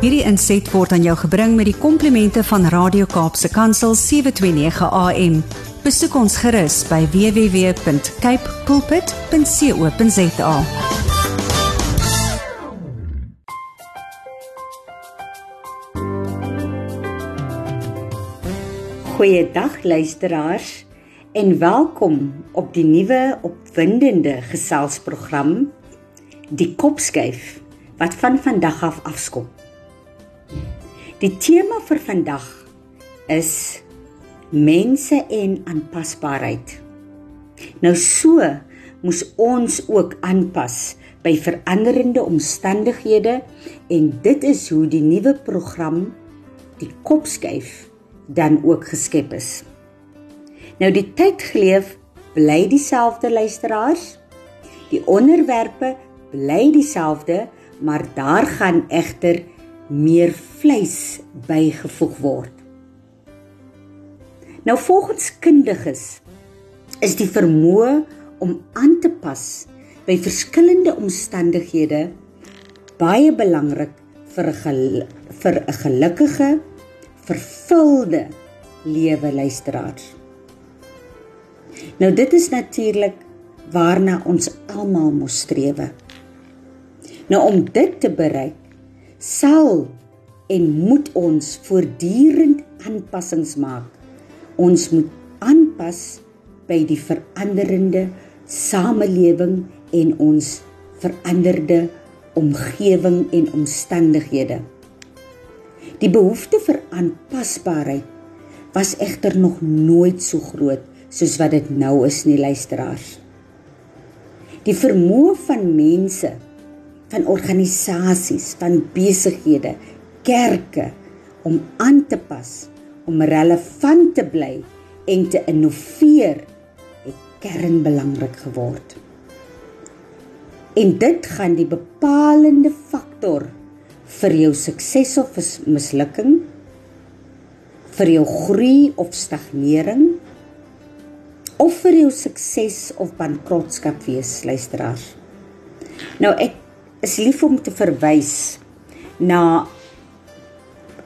Hierdie inset word aan jou gebring met die komplimente van Radio Kaapse Kansel 729 AM. Besoek ons gerus by www.cape pulpit.co.za. Goeiedag luisteraars en welkom op die nuwe opwindende geselsprogram Die Kopskuif wat van vandag af afskop. Die tema vir vandag is mense en aanpasbaarheid. Nou so moes ons ook aanpas by veranderende omstandighede en dit is hoe die nuwe program die Kopskuif dan ook geskep is. Nou die tyd geleef bly dieselfde luisteraars. Die onderwerpe bly dieselfde, maar daar gaan egter meer vleis bygevoeg word. Nou volgens kundiges is die vermoë om aan te pas by verskillende omstandighede baie belangrik vir 'n vir 'n gelukkige vervulde lewe luisteraars. Nou dit is natuurlik waarna ons almal moet streef. Nou om dit te bereik, sal en moet ons voortdurend aanpassings maak. Ons moet aanpas by die veranderende samelewing en ons veranderde omgewing en omstandighede. Die behoefte vir aanpasbaarheid was egter nog nooit so groot soos wat dit nou is nie luisteraars. Die vermoë van mense, van organisasies, van besighede, kerke om aan te pas, om relevant te bly en te innoveer het kernbelangrik geword. En dit gaan die bepalende faktor vir jou sukses of mislukking vir jou groei of stagnering of vir jou sukses of bankrotskap wees luisteraars nou ek is lief om te verwys na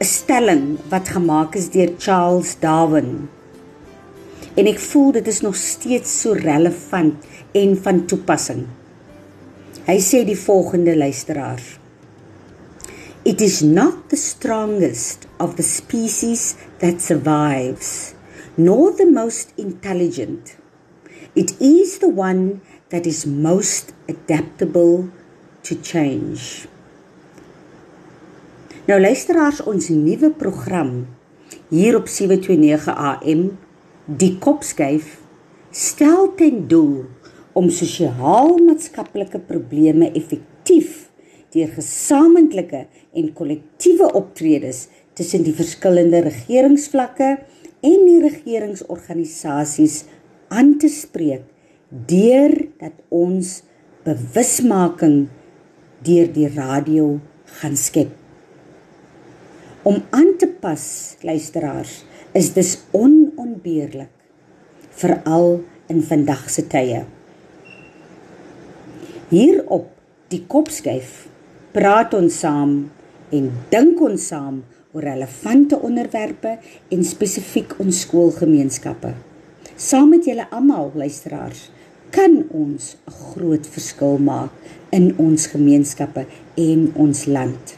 'n stelling wat gemaak is deur Charles Darwin. En ek voel dit is nog steeds so relevant en van toepassing. Hy sê die volgende luisteraars. It is not the strongest of the species that survives, nor the most intelligent. It is the one that is most adaptable to change. Nou luisteraars ons nuwe program hier op 729 AM die kopskuif stel ten doel om sosiaal-maatskaplike probleme effektief deur gesamentlike en kollektiewe optredes tussen die verskillende regeringsvlakke en die regeringsorganisasies aan te spreek deur dat ons bewusmaking deur die radio gaan skep. Om aan te pas, luisteraars, is dis onontbeerlik veral in vandag se tye. Hierop die kopskuif praat ons saam en dink ons saam oor relevante onderwerpe en spesifiek ons skoolgemeenskappe. Saam met julle almal luisteraars kan ons 'n groot verskil maak in ons gemeenskappe en ons land.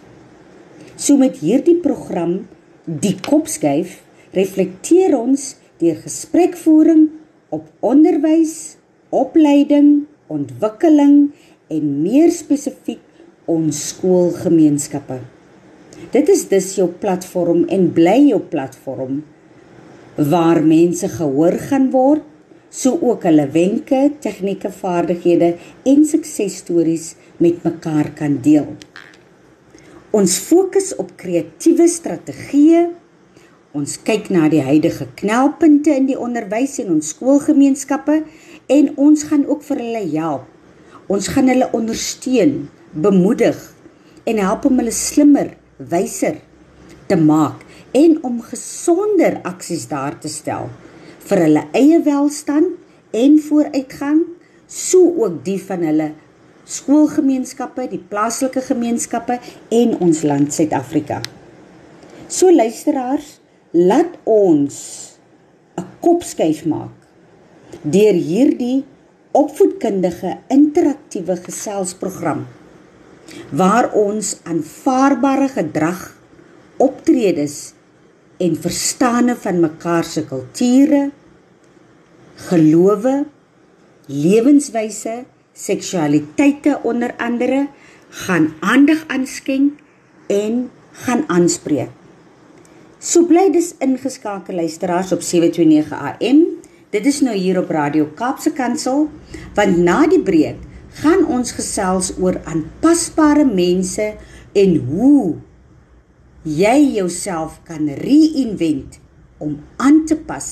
So met hierdie program die kopskuif reflekteer ons deur gesprekvoering op onderwys, opleiding, ontwikkeling en meer spesifiek ons skoolgemeenskappe. Dit is dus jou platform en bly jou platform waar mense gehoor gaan word, so ook hulle wenke, tegnieke, vaardighede en suksesstories met mekaar kan deel. Ons fokus op kreatiewe strategieë. Ons kyk na die huidige knelpunte in die onderwys en ons skoolgemeenskappe en ons gaan ook vir hulle help. Ons gaan hulle ondersteun bemoedig en help om hulle slimmer, wyser te maak en om gesonder aksies daar te stel vir hulle eie welstand en vooruitgang, so ook die van hulle skoolgemeenskappe, die plaaslike gemeenskappe en ons land Suid-Afrika. So luisteraars, laat ons 'n kopskuif maak deur hierdie opvoedkundige interaktiewe geselsprogram waar ons aanvaarbare gedrag, optredes en verstande van mekaar se kulture, gelowe, lewenswyse, seksualiteite onder andere gaan aandag aanskenk en gaan aanspreek. So bly dis ingeskakel luisteraars op 729 AM. Dit is nou hier op Radio Kaapse Kansel want na die breek gaan ons gesels oor aanpasbare mense en hoe jy jouself kan reinvent om aan te pas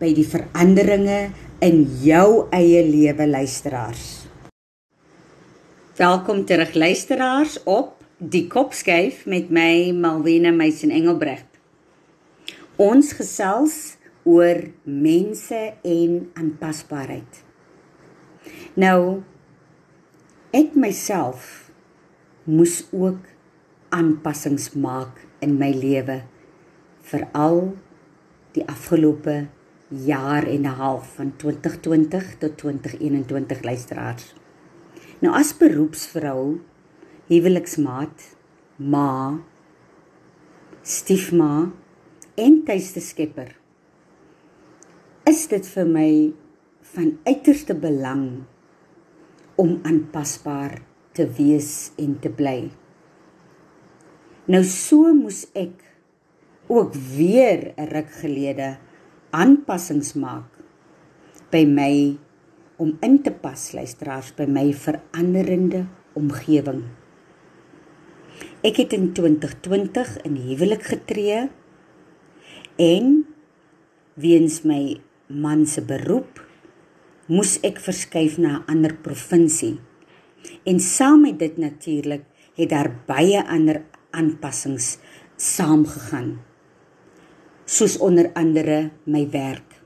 by die veranderinge in jou eie lewe luisteraars. Welkom terug luisteraars op Die Kopskyf met my Malwena Meisen Engelbrecht. Ons gesels oor mense en aanpasbaarheid. Nou ek myself moes ook aanpassings maak in my lewe veral die afgelope jaar en 'n half van 2020 tot 2021 luisteraars. Nou as beroepsvrou, huweliksmaat, ma, stiefma en tuiste skepper is dit vir my van uiterste belang om aanpasbaar te wees en te bly. Nou so moes ek ook weer 'n ruk gelede aanpassings maak by my om in te pas luisteraars by my veranderende omgewing. Ek het in 2020 in huwelik getree en weens my man se beroep moes ek verskuif na 'n ander provinsie. En saam met dit natuurlik het daar baie ander aanpassings saamgegaan. Soos onder andere my werk.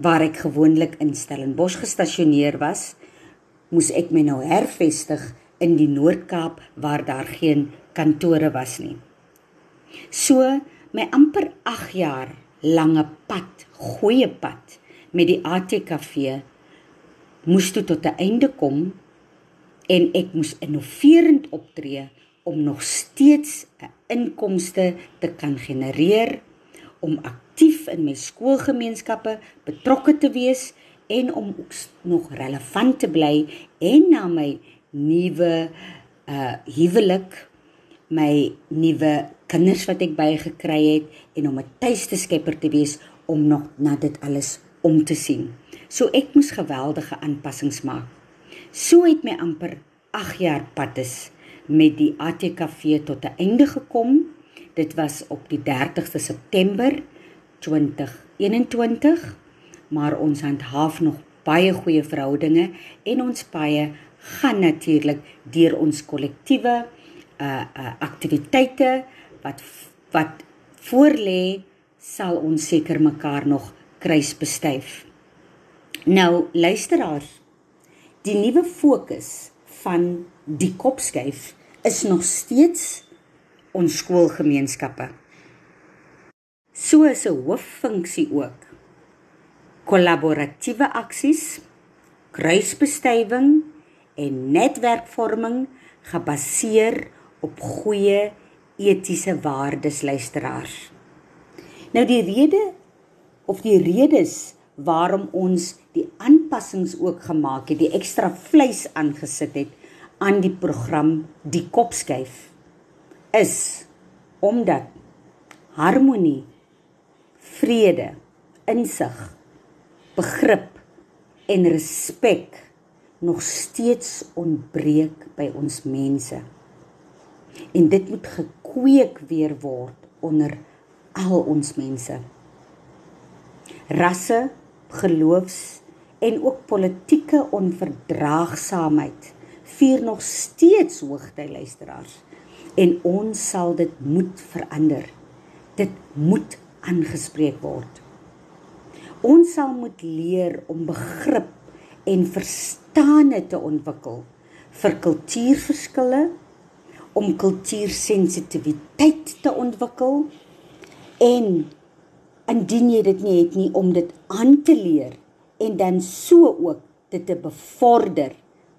Waar ek gewoonlik in Stellenbosch gestasioneer was, moes ek my nou hervestig in die Noord-Kaap waar daar geen kantore was nie. So my amper 8 jaar lange pad, goeie pad met die ATKV moes toe tot 'n einde kom en ek moes innoverend optree om nog steeds 'n inkomste te kan genereer om aktief in my skoolgemeenskappe betrokke te wees en om nog relevant te bly en na my nuwe uh huwelik my nuwe kinders wat ek bygekry het en om 'n tuiste skepper te wees om nog na dit alles om te sien. So ek moes geweldige aanpassings maak. So het my amper 8 jaar pad is met die ATKV tot 'n einde gekom. Dit was op die 30ste September 2021, maar ons handhaaf nog baie goeie verhoudinge en ons paie gaan natuurlik deur ons kollektiewe uh uh aktiwiteite wat wat voorlê sal ons seker mekaar nog kruis bestuif. Nou luisteraars, die nuwe fokus van die kopskuif is nog steeds ons skoolgemeenskappe. So is 'n hooffunksie ook kollaboratiewe aksies, kruisbestuiving en netwerkvorming gebaseer op goeie etiese waardes luisteraars. Nou die rede of die redes waarom ons die aanpassings ook gemaak het, die ekstra vleis aangesit het, aan die program die kopskuif is omdat harmonie, vrede, insig, begrip en respek nog steeds ontbreek by ons mense. En dit moet gekweek weer word onder al ons mense. Rasse, geloofs en ook politieke onverdraagsaamheid vier nog steeds hoogtyd luisteraars en ons sal dit moet verander. Dit moet aangespreek word. Ons sal moet leer om begrip en verstande te ontwikkel vir kultuurverskille, om kultuursensitiwiteit te ontwikkel en indien jy dit nie het nie om dit aan te leer en dan so ook dit te bevorder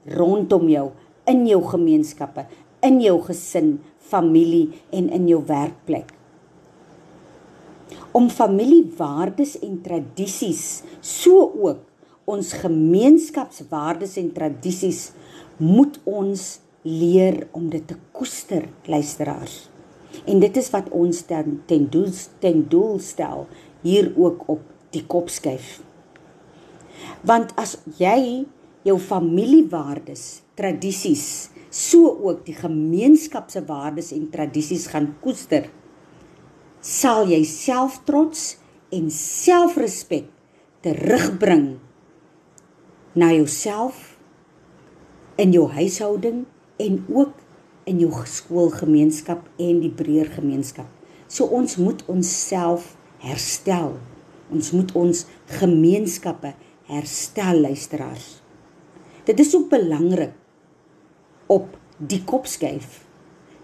rondom jou in jou gemeenskappe, in jou gesin, familie en in jou werkplek. Om familiewaardes en tradisies so ook ons gemeenskapswaardes en tradisies moet ons leer om dit te koester luisteraars. En dit is wat ons ten ten doel ten doel stel hier ook op die kop skuif. Want as jy jou familiewaardes, tradisies, so ook die gemeenskap se waardes en tradisies gaan koester, sal jy selftrots en selfrespek terugbring na jouself in jou huishouding en ook in jou skoolgemeenskap en die breër gemeenskap. So ons moet onsself herstel. Ons moet ons gemeenskappe herstel luisteraars. Dit is ook belangrik op die kop skuif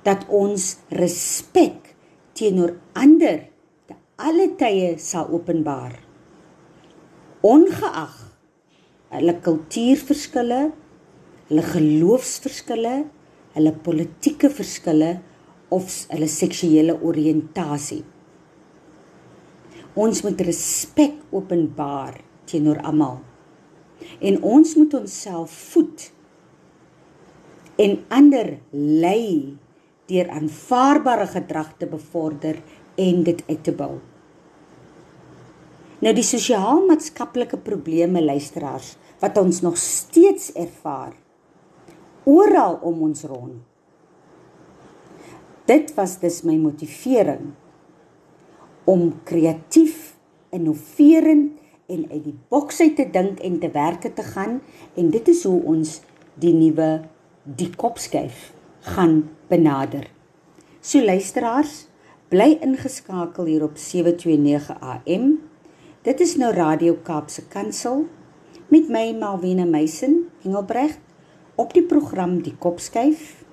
dat ons respek teenoor ander te alle tye sal openbaar. Ongeag hulle kultuurverskille, hulle geloofsverskille, hulle politieke verskille of hulle seksuele oriëntasie. Ons moet respek openbaar teenoor almal. En ons moet onsself voed en ander lei deur aanvaarbare gedrag te bevorder en dit uit te bou. Nou die sosiaal-maatskaplike probleme luisteraars wat ons nog steeds ervaar oral om ons rond. Dit was dus my motivering om kreatief, innoverend en uit die boks uit te dink en te werke te gaan en dit is hoe ons die nuwe die kopskuif gaan benader. So luisteraars, bly ingeskakel hier op 729 AM. Dit is nou Radio Kaapse Kansel met my Malwena Meisen, Engelbregt op die program Die Kopskuif.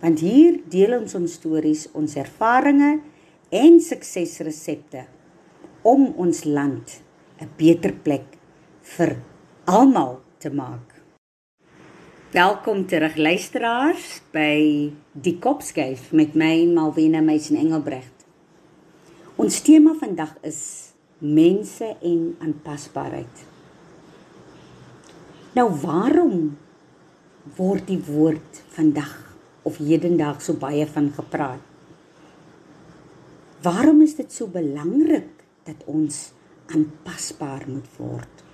Want hier deel ons ons stories, ons ervarings en suksesresepte om ons land 'n beter plek vir almal te maak. Welkom terug luisteraars by Die Kopskuif met my Malwena Meisen Engelbregt. Ons tema vandag is mense en aanpasbaarheid. Nou waarom word die woord vandag of hedendaag so baie van gepraat? Waarom is dit so belangrik dat ons aanpasbaar moet word?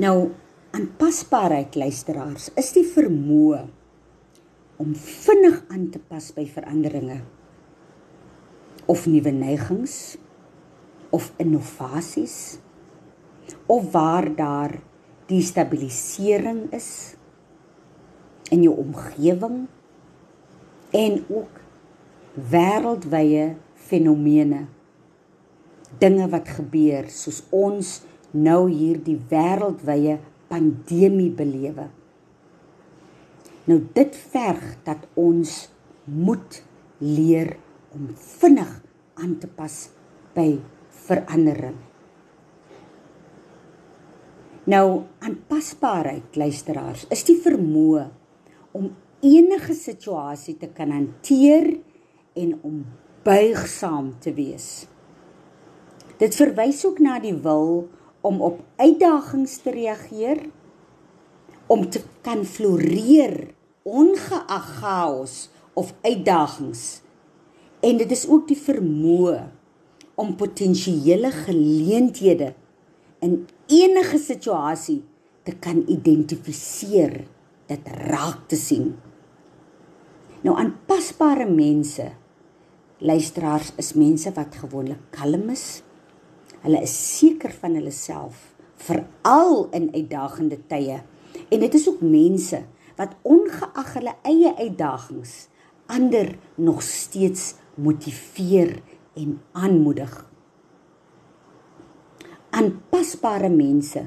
Nou aanpasbaarheid luisteraars is die vermoë om vinnig aan te pas by veranderinge of nuwe neigings of innovasies of waar daar destabilisering is in jou omgewing en ook wêreldwye fenomene dinge wat gebeur soos ons nou hier die wêreldwye pandemie belewe. Nou dit verg dat ons moet leer om vinnig aan te pas by verandering. Nou aanpasbaarheid luisteraars is die vermoë om enige situasie te kan hanteer en om buigsaam te wees. Dit verwys ook na die wil om op uitdagings te reageer, om te kan floreer ongeag chaos of uitdagings. En dit is ook die vermoë om potensiële geleenthede in enige situasie te kan identifiseer, dit raak te sien. Nou aanpasbare mense luisteraars is mense wat gewoonlik kalm is Hulle is seker van hulle self, veral in uitdagende tye. En dit is ook mense wat ongeag hulle eie uitdagings ander nog steeds motiveer en aanmoedig. Aanpasbare mense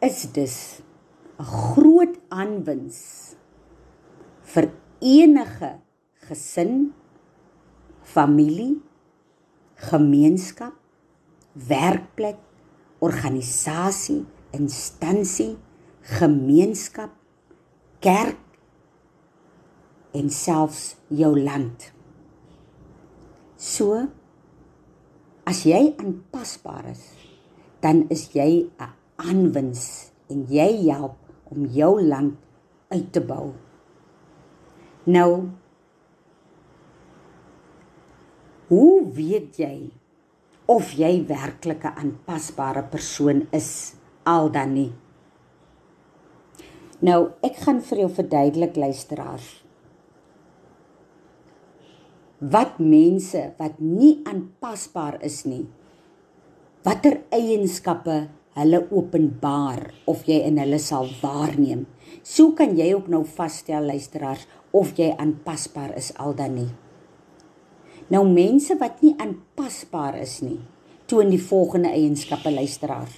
is dus 'n groot aanwins vir enige gesin, familie, gemeenskap, werkplek, organisasie, instansie, gemeenskap, kerk en selfs jou land. So as jy aanpasbaar is, dan is jy 'n aanwins en jy help om jou land uit te bou. Nou Hoe weet jy of jy werklik 'n aanpasbare persoon is al dan nie? Nou, ek gaan vir jou verduidelik luisteraars. Wat mense wat nie aanpasbaar is nie, watter eienskappe hulle openbaar of jy in hulle sal waarneem. So kan jy ook nou vasstel luisteraars of jy aanpasbaar is al dan nie. Nou mense wat nie aanpasbaar is nie, toon die volgende eienskappe luisteraars.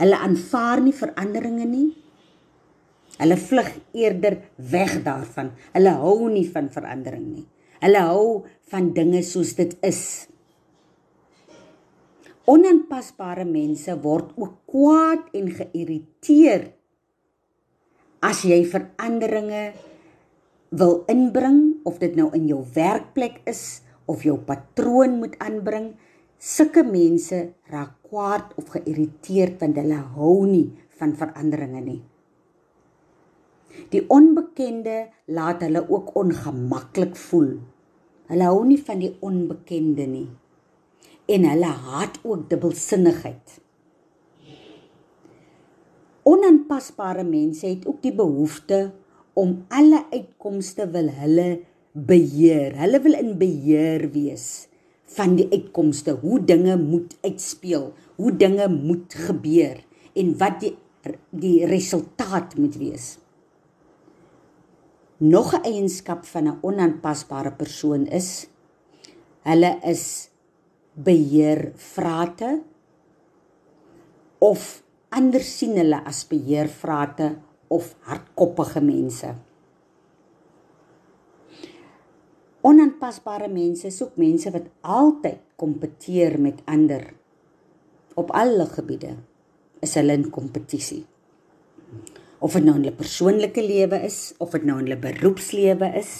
Hulle aanvaar nie veranderinge nie. Hulle vlug eerder weg daarvan. Hulle hou nie van verandering nie. Hulle hou van dinge soos dit is. Onaanpasbare mense word ook kwaad en geïrriteerd as jy veranderinge wil inbring of dit nou in jou werkplek is of jou patroon moet aanbring sulke mense raak kwaad of geïrriteerd want hulle hou nie van veranderinge nie. Die onbekende laat hulle ook ongemaklik voel. Hulle hou nie van die onbekende nie. En hulle haat ook dubbelsinnigheid. Onaanpasbare mense het ook die behoefte om alle uitkomste wil hulle beheer. Hulle wil in beheer wees van die uitkomste, hoe dinge moet uitspeel, hoe dinge moet gebeur en wat die die resultaat moet wees. Nog 'n eienskap van 'n onaanpasbare persoon is hulle is beheervrate of ander sien hulle as beheervrate of hardkoppige mense. Onaanpasbare mense soek mense wat altyd kompeteer met ander. Op alle gebiede is hulle in kompetisie. Of dit nou in hulle persoonlike lewe is, of dit nou in hulle beroepslewe is,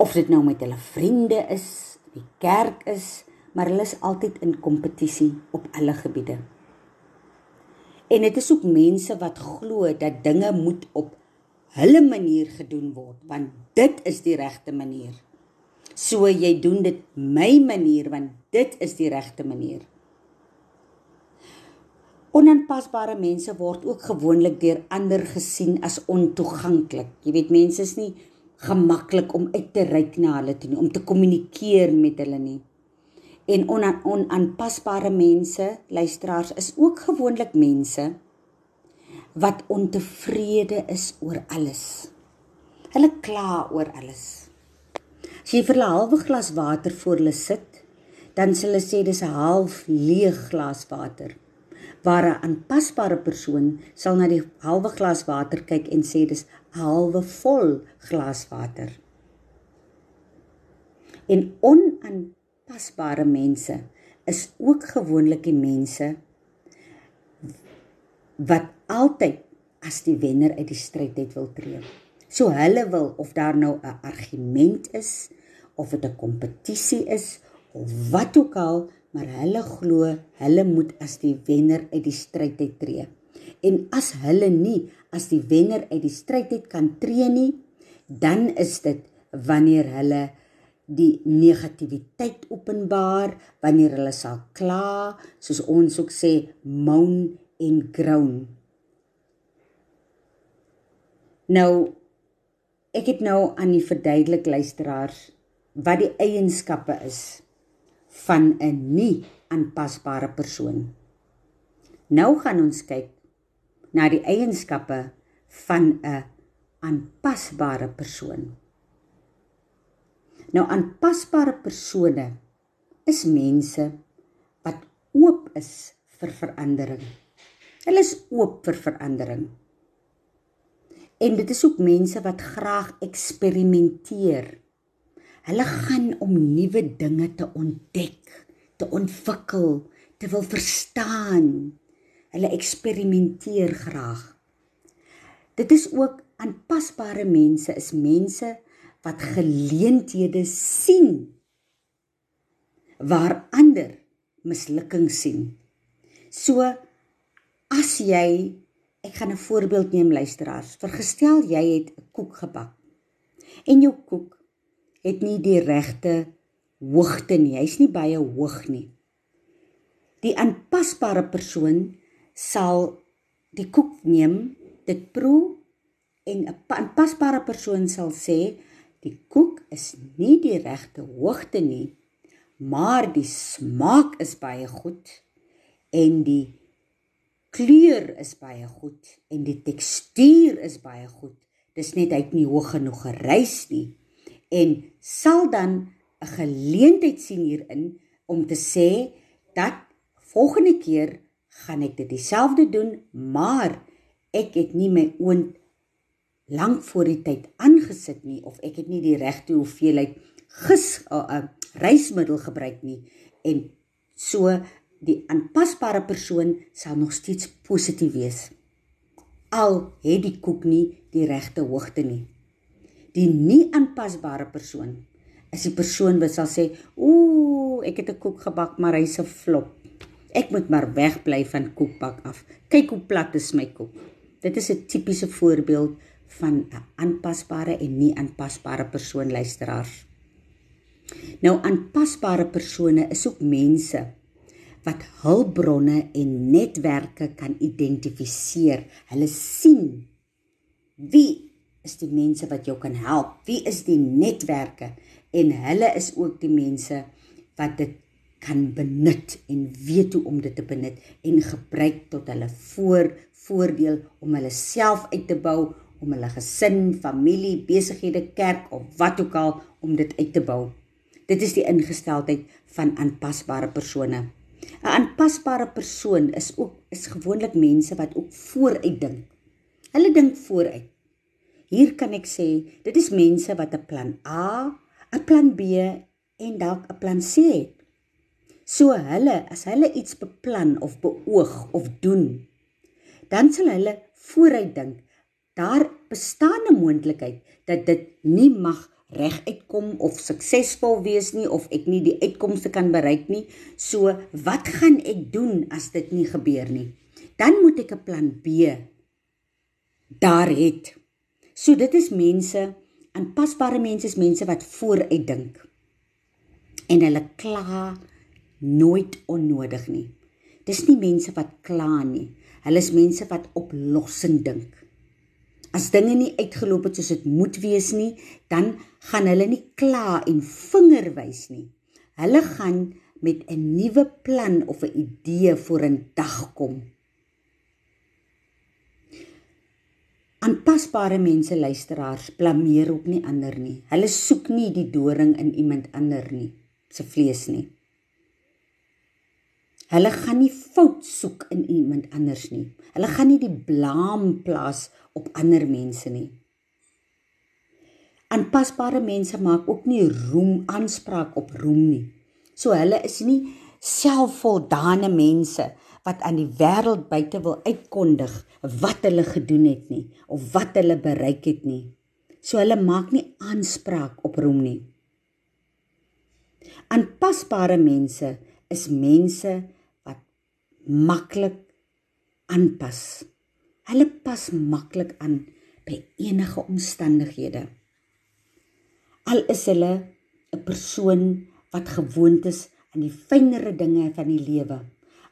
of dit nou met hulle vriende is, die kerk is, maar hulle is altyd in kompetisie op alle gebiede. En dit is ook mense wat glo dat dinge moet op hulle manier gedoen word want dit is die regte manier. So jy doen dit my manier want dit is die regte manier. Onaanpasbare mense word ook gewoonlik deur ander gesien as ontoeganklik. Jy weet mense is nie gemaklik om uit te reik na hulle toe nie, om te kommunikeer met hulle nie en onaanpasbare mense, luisteraars is ook gewoonlik mense wat ontevrede is oor alles. Hulle kla oor alles. As jy vir 'n halwe glas water voor hulle sit, dan sal hulle sê dis 'n half leeg glas water. Waar 'n aanpasbare persoon sal na die halwe glas water kyk en sê dis 'n halwe vol glas water. En onaanpasbare pasbare mense is ook gewoonlik die mense wat altyd as die wenner uit die stryd uit wil tree. So hulle wil of daar nou 'n argument is of dit 'n kompetisie is of wat ook al, maar hulle glo hulle moet as die wenner uit die stryd uit tree. En as hulle nie as die wenner uit die stryd uit kan tree nie, dan is dit wanneer hulle die negativiteit openbaar wanneer hulle sal kla, soos ons ook sê moan en groan. Nou ek het nou aan die verduidelik luisteraars wat die eienskappe is van 'n nie aanpasbare persoon. Nou gaan ons kyk na die eienskappe van 'n aanpasbare persoon. Nou aanpasbare persone is mense wat oop is vir verandering. Hulle is oop vir verandering. En dit is ook mense wat graag eksperimenteer. Hulle gaan om nuwe dinge te ontdek, te ontwikkel, te wil verstaan. Hulle eksperimenteer graag. Dit is ook aanpasbare mense is mense wat geleenthede sien waar ander mislukking sien. So as jy ek gaan 'n voorbeeld neem luisteraars. Vergestel jy het 'n koek gebak. En jou koek het nie die regte hoogte nie. Hy's nie baie hoog nie. Die aanpasbare persoon sal die koek neem, dit proe en 'n aanpasbare persoon sal sê die koek is nie die regte hoogte nie, maar die smaak is baie goed en die kleur is baie goed en die tekstuur is baie goed. Dis net hy het nie hoog genoeg gereis nie en sal dan 'n geleentheid sien hierin om te sê dat volgende keer gaan ek dit dieselfde doen, maar ek het nie my oond lank voor die tyd aangesit nie of ek het nie die regte hoeveelheid gis 'n uh, uh, reismiddel gebruik nie. En so die aanpasbare persoon sal nog steeds positief wees. Al het die koek nie die regte hoogte nie. Die nie aanpasbare persoon is die persoon wat sal sê ooh ek het 'n koek gebak maar hy's 'n flop. Ek moet maar wegbly van koekbak af. Kyk hoe plat is my koek. Dit is 'n tipiese voorbeeld van 'n aanpasbare en nie aanpasbare persoon luisteraars. Nou aanpasbare persone is ook mense wat hulpbronne en netwerke kan identifiseer. Hulle sien wie is die mense wat jou kan help? Wie is die netwerke? En hulle is ook die mense wat dit kan benut en weet hoe om dit te benut en gebruik tot hulle voor voordeel om hulle self uit te bou om hulle gesin, familie, besighede, kerk of wat ook al om dit uit te bou. Dit is die ingesteldheid van aanpasbare persone. 'n Aanpasbare persoon is ook is gewoonlik mense wat ook vooruit dink. Hulle dink vooruit. Hier kan ek sê, dit is mense wat 'n plan A, 'n plan B en dalk 'n plan C het. So hulle, as hulle iets beplan of beoog of doen, dan sal hulle vooruit dink daar bestaan 'n moontlikheid dat dit nie mag reg uitkom of suksesvol wees nie of ek nie die uitkomste kan bereik nie. So, wat gaan ek doen as dit nie gebeur nie? Dan moet ek 'n plan B daar het. So dit is mense, aanpasbare mense is mense wat vooruit dink. En hulle kla nooit onnodig nie. Dis nie mense wat kla nie. Hulle is mense wat oplossing dink. As dinge nie uitgeloop het soos dit moet wees nie, dan gaan hulle nie kla en vinger wys nie. Hulle gaan met 'n nuwe plan of 'n idee voor 'n dag kom. Aanpasbare mense luisteraars blameer op nie ander nie. Hulle soek nie die doring in iemand ander nie se vlees nie. Hulle gaan nie fout soek in iemand anders nie. Hulle gaan nie die blame plaas op ander mense nie. Aanpasbare mense maak ook nie roem aanspraak op roem nie. So hulle is nie selfvoldane mense wat aan die wêreld buite wil uitkondig wat hulle gedoen het nie of wat hulle bereik het nie. So hulle maak nie aanspraak op roem nie. Aanpasbare mense is mense maklik aanpas. Hulle pas maklik aan by enige omstandighede. Al is hulle 'n persoon wat gewoond is aan die fynere dinge van die lewe,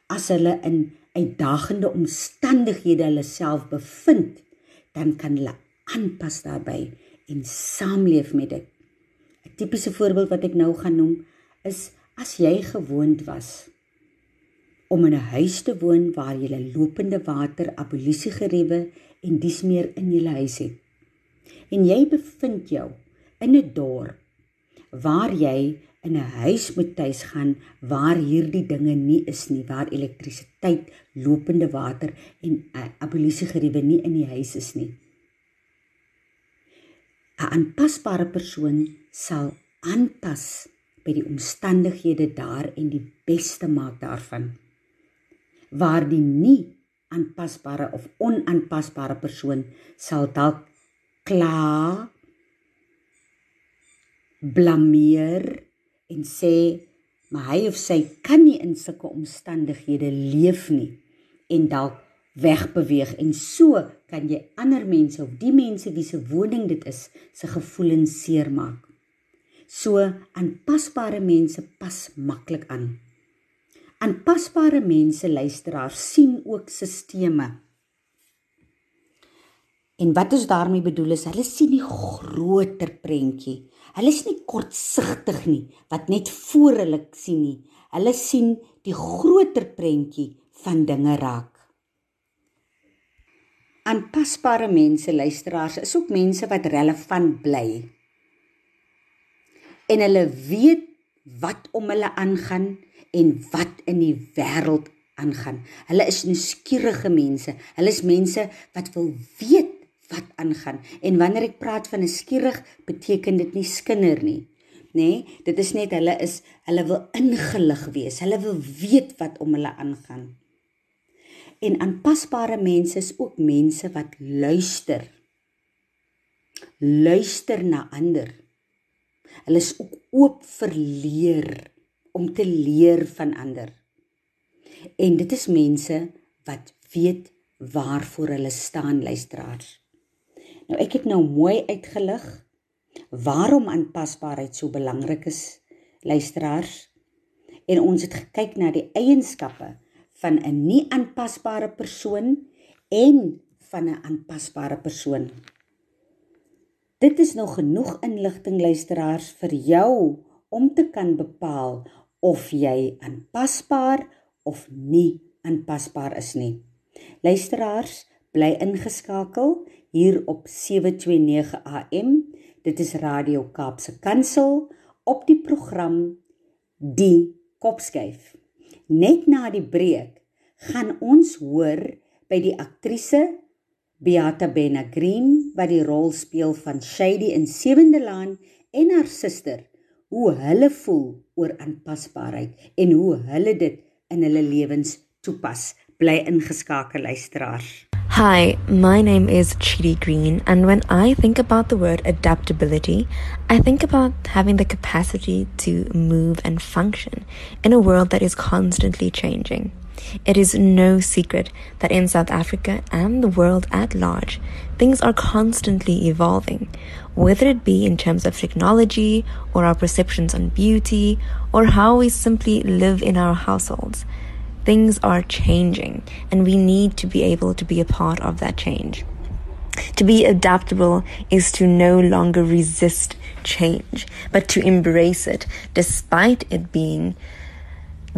as hulle in uitdagende omstandighede hulle self bevind, dan kan hulle aanpas daarbey en saamleef met dit. 'n Tipiese voorbeeld wat ek nou gaan noem is as jy gewoond was om in 'n huis te woon waar jy lopende water, abolisie geriewe en dis meer in jou huis het. En jy bevind jou in 'n dorp waar jy in 'n huis moet tuis gaan waar hierdie dinge nie is nie, waar elektrisiteit, lopende water en 'n uh, abolisiegeriewe nie in die huis is nie. 'n Aanpasbare persoon sal aanpas by die omstandighede daar en die beste maak daarvan. Waar die nie aanpasbare of onaanpasbare persoon sal dalk kla blameer en sê maar hy of sy kan nie in sulke omstandighede leef nie en dalk wegbeweeg en so kan jy ander mense of die mense wie se woning dit is se gevoelens seermaak. So aanpasbare mense pas maklik aan. Aanpasbare mense luisteraar sien ook sisteme. En wat ons daarmee bedoel is hulle sien die groter prentjie. Hulle is nie kortsigtig nie wat net voor hulle sien nie. Hulle sien die groter prentjie van dinge raak. Aanpasbare mense, luisteraars, is ook mense wat relevant bly. En hulle weet wat om hulle aangaan en wat in die wêreld aangaan. Hulle is nuuskierige mense. Hulle is mense wat wil weet wat aangaan. En wanneer ek praat van 'n skierig, beteken dit nie skinder nie. Nê? Nee, dit is net hulle is hulle wil ingelig wees. Hulle wil weet wat om hulle aangaan. En aanpasbare mense is ook mense wat luister. Luister na ander. Hulle is ook oop vir leer om te leer van ander. En dit is mense wat weet waarvoor hulle staan luisteraars. Nou ek het nou mooi uitgelig waarom aanpasbaarheid so belangrik is, luisteraars. En ons het gekyk na die eienskappe van 'n nie aanpasbare persoon en van 'n aanpasbare persoon. Dit is nog genoeg inligting luisteraars vir jou om te kan bepaal of jy aanpasbaar of nie aanpasbaar is nie. Luisteraars, bly ingeskakel hier op 729 AM. Dit is Radio Kaapse Kansel op die program Die Kopskyf. Net na die breek gaan ons hoor by die aktrise Beata Benna Green wat die rol speel van Shady in Sewende Laan en haar suster hoe hulle voel oor aanpasbaarheid en hoe hulle dit in hulle lewens toepas. Bly ingeskakel luisteraars. Hi, my name is Chidi Green, and when I think about the word adaptability, I think about having the capacity to move and function in a world that is constantly changing. It is no secret that in South Africa and the world at large, things are constantly evolving, whether it be in terms of technology or our perceptions on beauty or how we simply live in our households things are changing and we need to be able to be a part of that change. To be adaptable is to no longer resist change, but to embrace it despite it being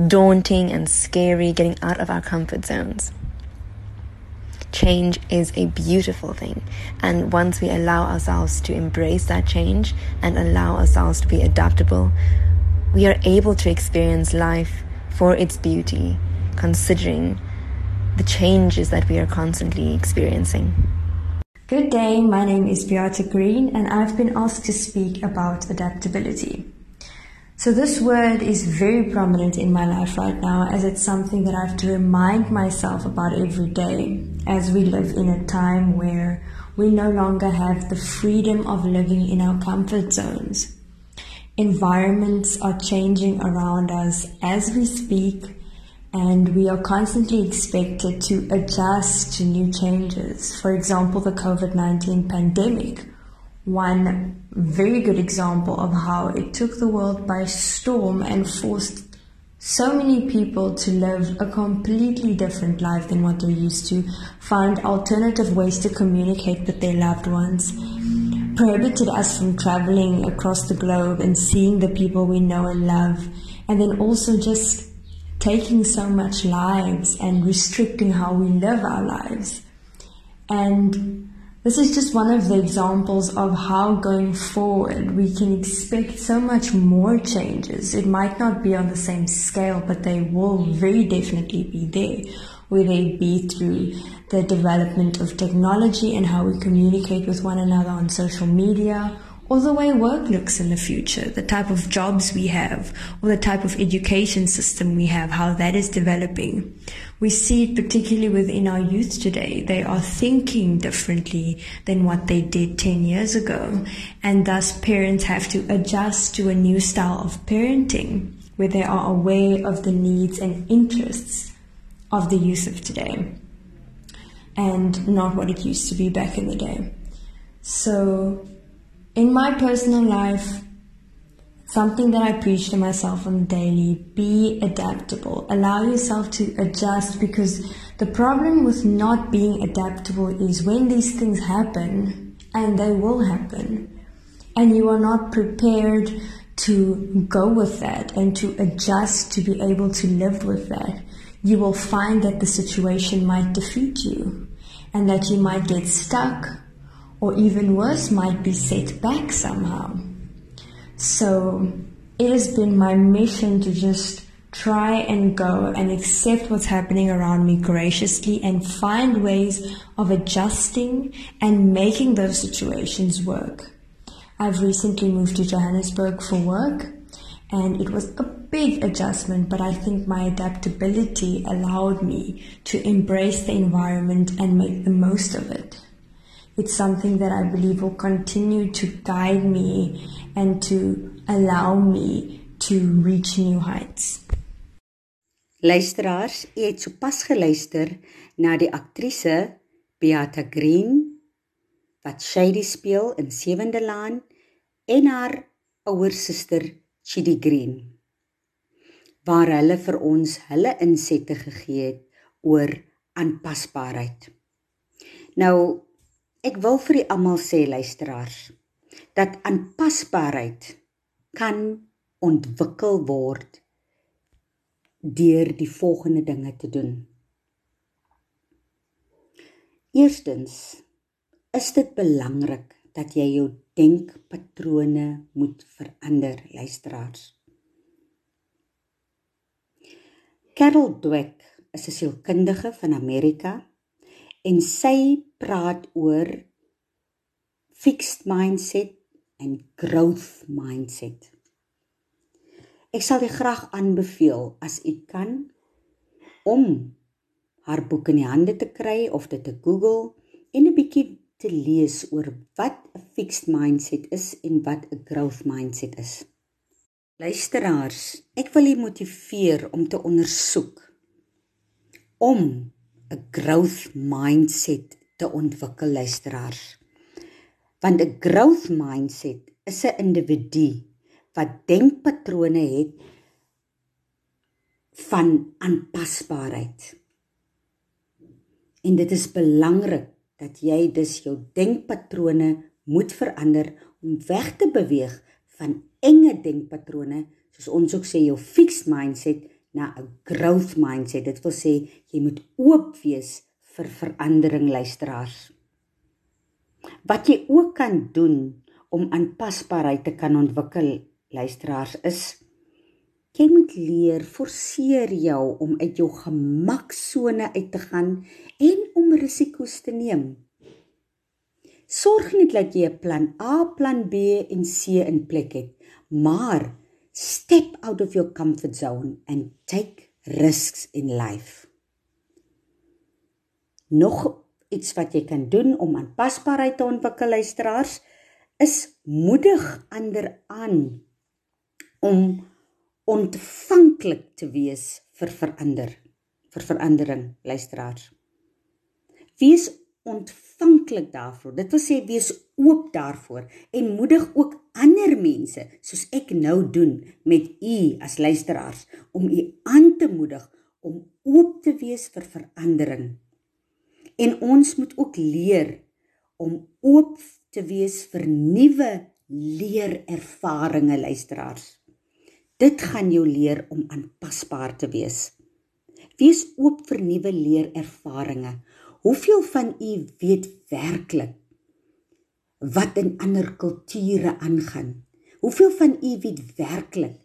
daunting and scary, getting out of our comfort zones. Change is a beautiful thing, and once we allow ourselves to embrace that change and allow ourselves to be adaptable, we are able to experience life for its beauty considering the changes that we are constantly experiencing. Good day, my name is Beata Green, and I've been asked to speak about adaptability. So, this word is very prominent in my life right now as it's something that I have to remind myself about every day as we live in a time where we no longer have the freedom of living in our comfort zones. Environments are changing around us as we speak, and we are constantly expected to adjust to new changes. For example, the COVID 19 pandemic, one very good example of how it took the world by storm and forced so many people to live a completely different life than what they're used to, find alternative ways to communicate with their loved ones, prohibited us from traveling across the globe and seeing the people we know and love, and then also just taking so much lives and restricting how we live our lives. And this is just one of the examples of how going forward we can expect so much more changes. It might not be on the same scale, but they will very definitely be there, whether it be through the development of technology and how we communicate with one another on social media or the way work looks in the future, the type of jobs we have, or the type of education system we have, how that is developing. We see it particularly within our youth today. They are thinking differently than what they did 10 years ago. And thus parents have to adjust to a new style of parenting where they are aware of the needs and interests of the youth of today and not what it used to be back in the day. So in my personal life, something that I preach to myself on the daily be adaptable. Allow yourself to adjust because the problem with not being adaptable is when these things happen, and they will happen, and you are not prepared to go with that and to adjust to be able to live with that, you will find that the situation might defeat you and that you might get stuck or even worse, might be set back somehow. So it has been my mission to just try and go and accept what's happening around me graciously and find ways of adjusting and making those situations work. I've recently moved to Johannesburg for work and it was a big adjustment, but I think my adaptability allowed me to embrace the environment and make the most of it it's something that I believe will continue to guide me and to allow me to reach new heights. Luisteraars, u het sopas geluister na die aktrise Beata Green wat Shady speel in Sewende Laan en haar ouer suster Chidi Green waar hulle vir ons hulle insette gegee het oor aanpasbaarheid. Nou Ek wil vir julle almal sê luisteraars dat aanpasbaarheid kan ontwikkel word deur die volgende dinge te doen. Eerstens is dit belangrik dat jy jou denkpatrone moet verander, luisteraars. Carol Dweck is 'n sielkundige van Amerika en sy praat oor fixed mindset en growth mindset. Ek sal dit graag aanbeveel as u kan om haar boek in die hande te kry of dit te Google en 'n bietjie te lees oor wat 'n fixed mindset is en wat 'n growth mindset is. Luisteraars, ek wil u motiveer om te ondersoek om 'n growth mindset te ontwikkel luisteraars. Want 'n growth mindset is 'n individu wat denkpatrone het van aanpasbaarheid. En dit is belangrik dat jy dus jou denkpatrone moet verander om weg te beweeg van enge denkpatrone soos ons ook sê jou fixed mindset na 'n growth mindset. Dit wil sê jy moet oop wees vir verandering luisteraars. Wat jy ook kan doen om aanpasbaarheid te kan ontwikkel luisteraars is jy moet leer forceer jou om uit jou gemaksone uit te gaan en om risiko's te neem. Sorg net dat jy 'n plan A, plan B en C in plek het, maar Step out of your comfort zone and take risks in life. Nog iets wat jy kan doen om aanpasbaarheid te ontwikkel luisteraars is moedig ander aan om ontvanklik te wees vir verander vir verandering luisteraars. Wees ontvanklik daarvoor. Dit wil sê wees oop daarvoor en moedig ook ander mense soos ek nou doen met u as luisteraars om u aan te moedig om oop te wees vir verandering. En ons moet ook leer om oop te wees vir nuwe leerervarings luisteraars. Dit gaan jou leer om aanpasbaar te wees. Wees oop vir nuwe leerervarings. Hoeveel van u weet werklik wat in ander kulture aangaan? Hoeveel van u weet werklik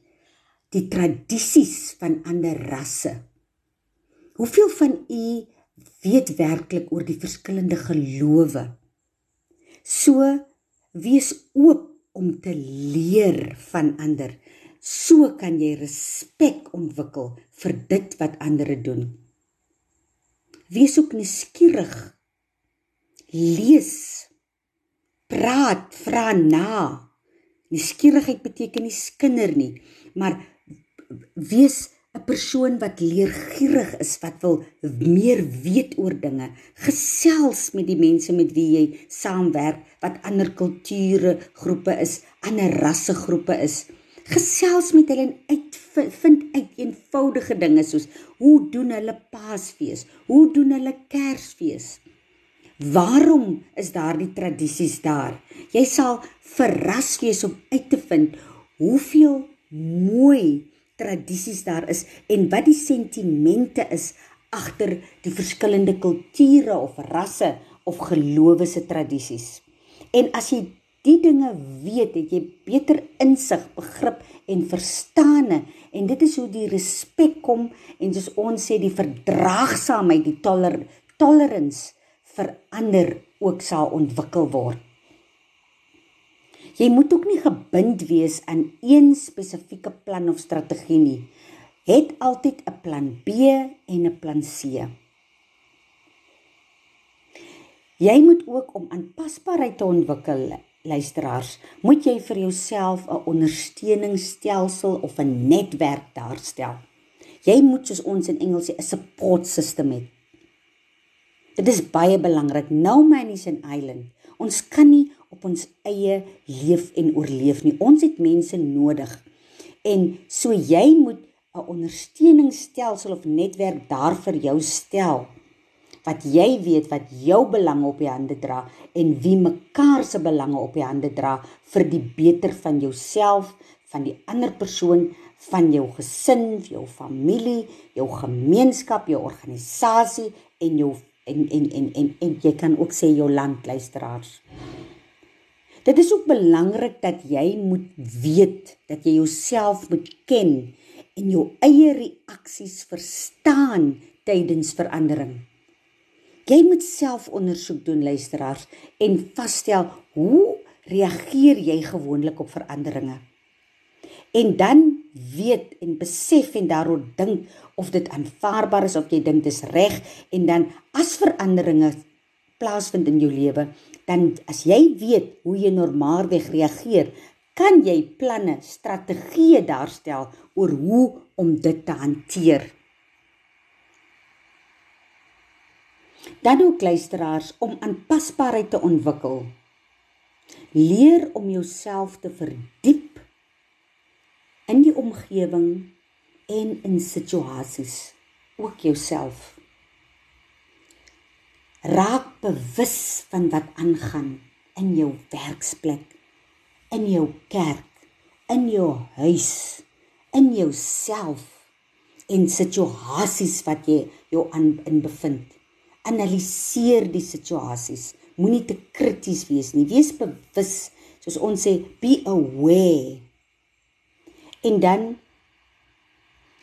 die tradisies van ander rasse? Hoeveel van u weet werklik oor die verskillende gelowe? So wees oop om te leer van ander. So kan jy respek ontwikkel vir dit wat ander doen. Wees ook nuuskierig. Lees. Praat, vra na. Nuuskierigheid beteken nie skinder nie, maar wees 'n persoon wat leergierig is, wat wil meer weet oor dinge. Gesels met die mense met wie jy saamwerk, wat ander kulture groepe is, ander rasse groepe is. Gesels met hulle en uitvind uit eenvoudige dinge soos hoe doen hulle Paasfees? Hoe doen hulle Kersfees? Waarom is daardie tradisies daar? Jy sal verras wees om uit te vind hoeveel mooi tradisies daar is en wat die sentimente is agter die verskillende kulture of rasse of gelowe se tradisies. En as jy die dinge weet, het jy beter insig, begrip en verstande en dit is hoe die respek kom en soos ons sê die verdraagsaamheid, die toler tolerance vir ander ook sal ontwikkel word. Jy moet ook nie gebind wees aan een spesifieke plan of strategie nie. Het altyd 'n plan B en 'n plan C. Jy moet ook om aanpasbaarheid te ontwikkel, luisteraars, moet jy vir jouself 'n ondersteuningsstelsel of 'n netwerk daarstel. Jy moet soos ons in Engels sê 'n support system hê. Dit is baie belangrik. No man is an island. Ons kan nie op ons eie leef en oorleef nie. Ons het mense nodig. En so jy moet 'n ondersteuningsstelsel of netwerk daar vir jou stel wat jy weet wat jou belange op die hande dra en wie mekaar se belange op die hande dra vir die beter van jouself, van die ander persoon, van jou gesin, jou familie, jou gemeenskap, jou organisasie en jou en en en en, en jy kan ook sê jou land luisteraars. Dit is ook belangrik dat jy moet weet dat jy jouself moet ken en jou eie reaksies verstaan tydens verandering. Jy moet selfondersoek doen luisteraars en vasstel hoe reageer jy gewoonlik op veranderinge. En dan weet en besef en daaroor dink of dit aanvaarbaar is of jy dink dit is reg en dan as veranderinge plaasvind in jou lewe, dan as jy weet hoe jy normaalweg reageer, kan jy planne, strategieë daarstel oor hoe om dit te hanteer. Dan ook luisteraars om aanpasbaarheid te ontwikkel. Leer om jouself te verdiep omgewing en in situasies, ook jouself raak bewus van wat aangaan in jou werksplek, in jou kerk, in jou huis, in jouself en situasies wat jy jou aan in bevind. Analiseer die situasies. Moenie te krities wees nie. Wees bewus, soos ons sê, be aware. En dan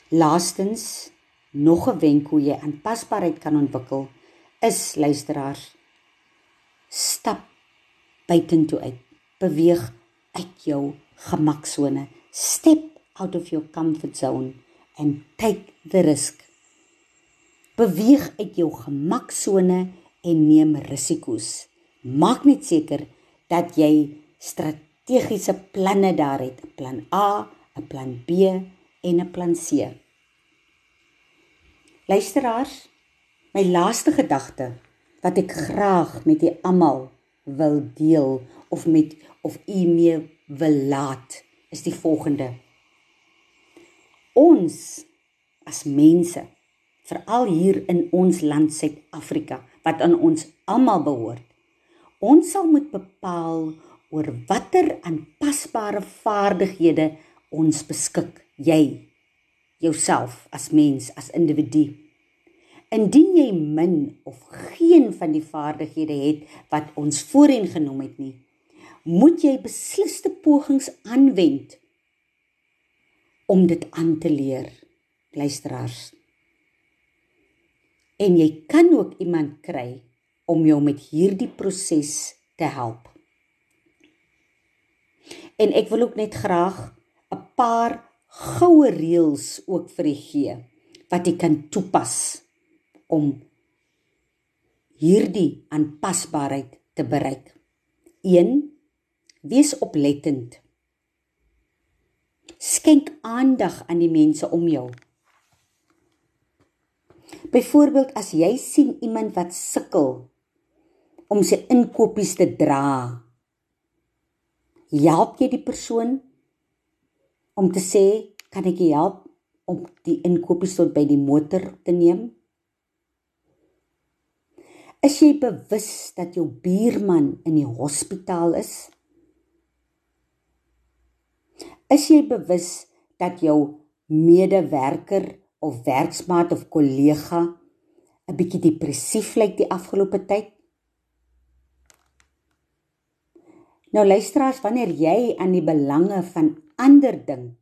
laastens nog 'n wenk hoe jy aanpasbaarheid kan ontwikkel is luisteraars stap buitentoe uit. Beweeg uit jou gemaksone. Step out of your comfort zone and take the risk. Beweeg uit jou gemaksone en neem risiko's. Maak net seker dat jy strategiese planne daar het. 'n plan A 'n plan B en 'n plan C luisteraars My laaste gedagte wat ek graag met julle almal wil deel of met of u mee wil laat is die volgende. Ons as mense, veral hier in ons land Suid-Afrika wat aan ons almal behoort, ons sal moet bepaal oor watter aanpasbare vaardighede ons beskik, jy jouself as mens, as individu. Indien jy min of geen van die vaardighede het wat ons voorheen genoem het nie, moet jy besliste pogings aanwend om dit aan te leer, luisteraars. En jy kan ook iemand kry om jou met hierdie proses te help. En ek wil ook net graag 'n paar goue reëls ook vir u gee wat jy kan toepas om hierdie aanpasbaarheid te bereik. 1 Wees oplettend. Skenk aandag aan die mense om jou. Byvoorbeeld as jy sien iemand wat sukkel om sy inkopies te dra, help jy die persoon om te sê, kan ek help om die inkopies tot by die motor te neem? Is jy bewus dat jou buurman in die hospitaal is? Is jy bewus dat jou medewerker of werksmaat of kollega 'n bietjie depressief lyk die afgelope tyd? Nou luisteraars, wanneer jy aan die belange van ander dink,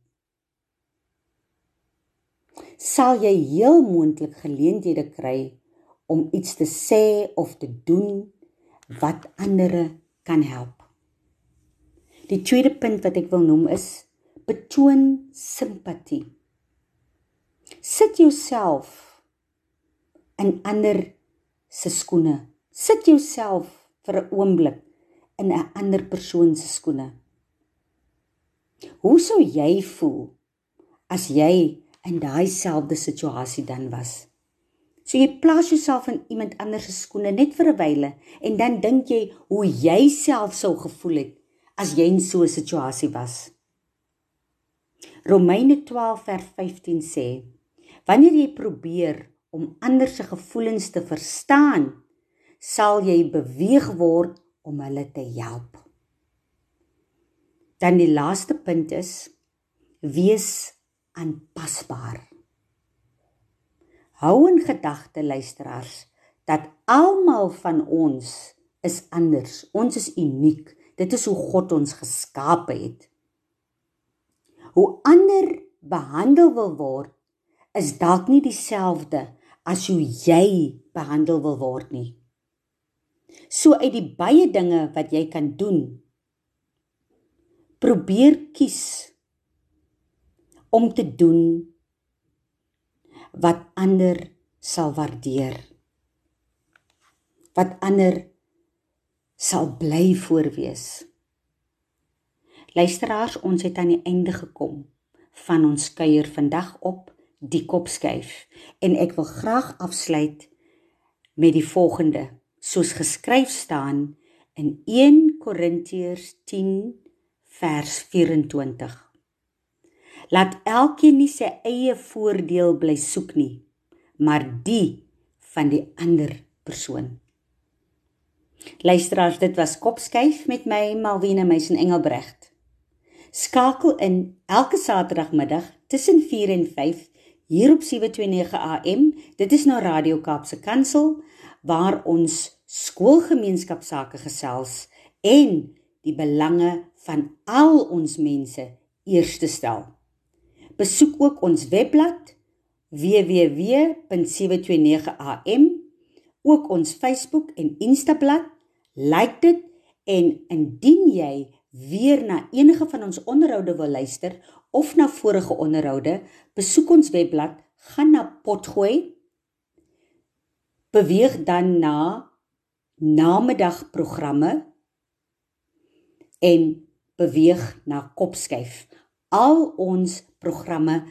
sal jy heel moontlik geleenthede kry om iets te sê of te doen wat ander kan help. Die tweede punt wat ek wil noem is betoon simpatie. Sit jouself in ander se skoene. Sit jouself vir 'n oomblik in 'n ander persoon se skoene. Hoe sou jy voel as jy in daai selfde situasie dan was? So jy plaas jouself in iemand anders se skoene net vir 'n wyle en dan dink jy hoe jy self sou gevoel het as jy in so 'n situasie was. Romeine 12 vers 15 sê: Wanneer jy probeer om ander se gevoelens te verstaan, sal jy beweeg word om hulle te help. Dan die laaste punt is: wees aanpasbaar. Hou in gedagte luisteraars dat almal van ons is anders. Ons is uniek. Dit is hoe God ons geskape het. Hoe ander behandel wil word is dalk nie dieselfde as hoe jy behandel wil word nie. So uit die baie dinge wat jy kan doen, probeer kies om te doen wat ander sal waardeer. Wat ander sal bly voorwees. Luisteraars, ons het aan die einde gekom van ons kuier vandag op die kopskuif en ek wil graag afsluit met die volgende soos geskryf staan in 1 Korintiërs 10 vers 24 Laat elkeen nie sy eie voordeel bly soek nie, maar die van die ander persoon. Luisteraars, dit was Kopskyf met my Malwena Meisen Engelbrecht. Skakel in elke Saterdagmiddag tussen 4 en 5 hier op 729 AM. Dit is nou Radio Kaapse Kansel waar ons skoolgemeenskapsake gesels en die belange van al ons mense eerste stel. Besoek ook ons webblad www.729am, ook ons Facebook en Insta bladsy. Like dit en indien jy weer na enige van ons onderhoude wil luister of na vorige onderhoude, besoek ons webblad, gaan na Potgooi. Beweeg dan na namiddagprogramme en beweeg na Kopskyf. Al ons programme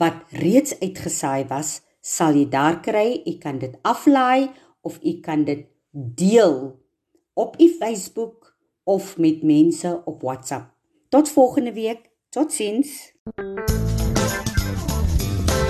wat reeds uitgesaai was, sal jy daar kry. Jy kan dit aflaai of jy kan dit deel op u Facebook of met mense op WhatsApp. Tot volgende week. Totsiens.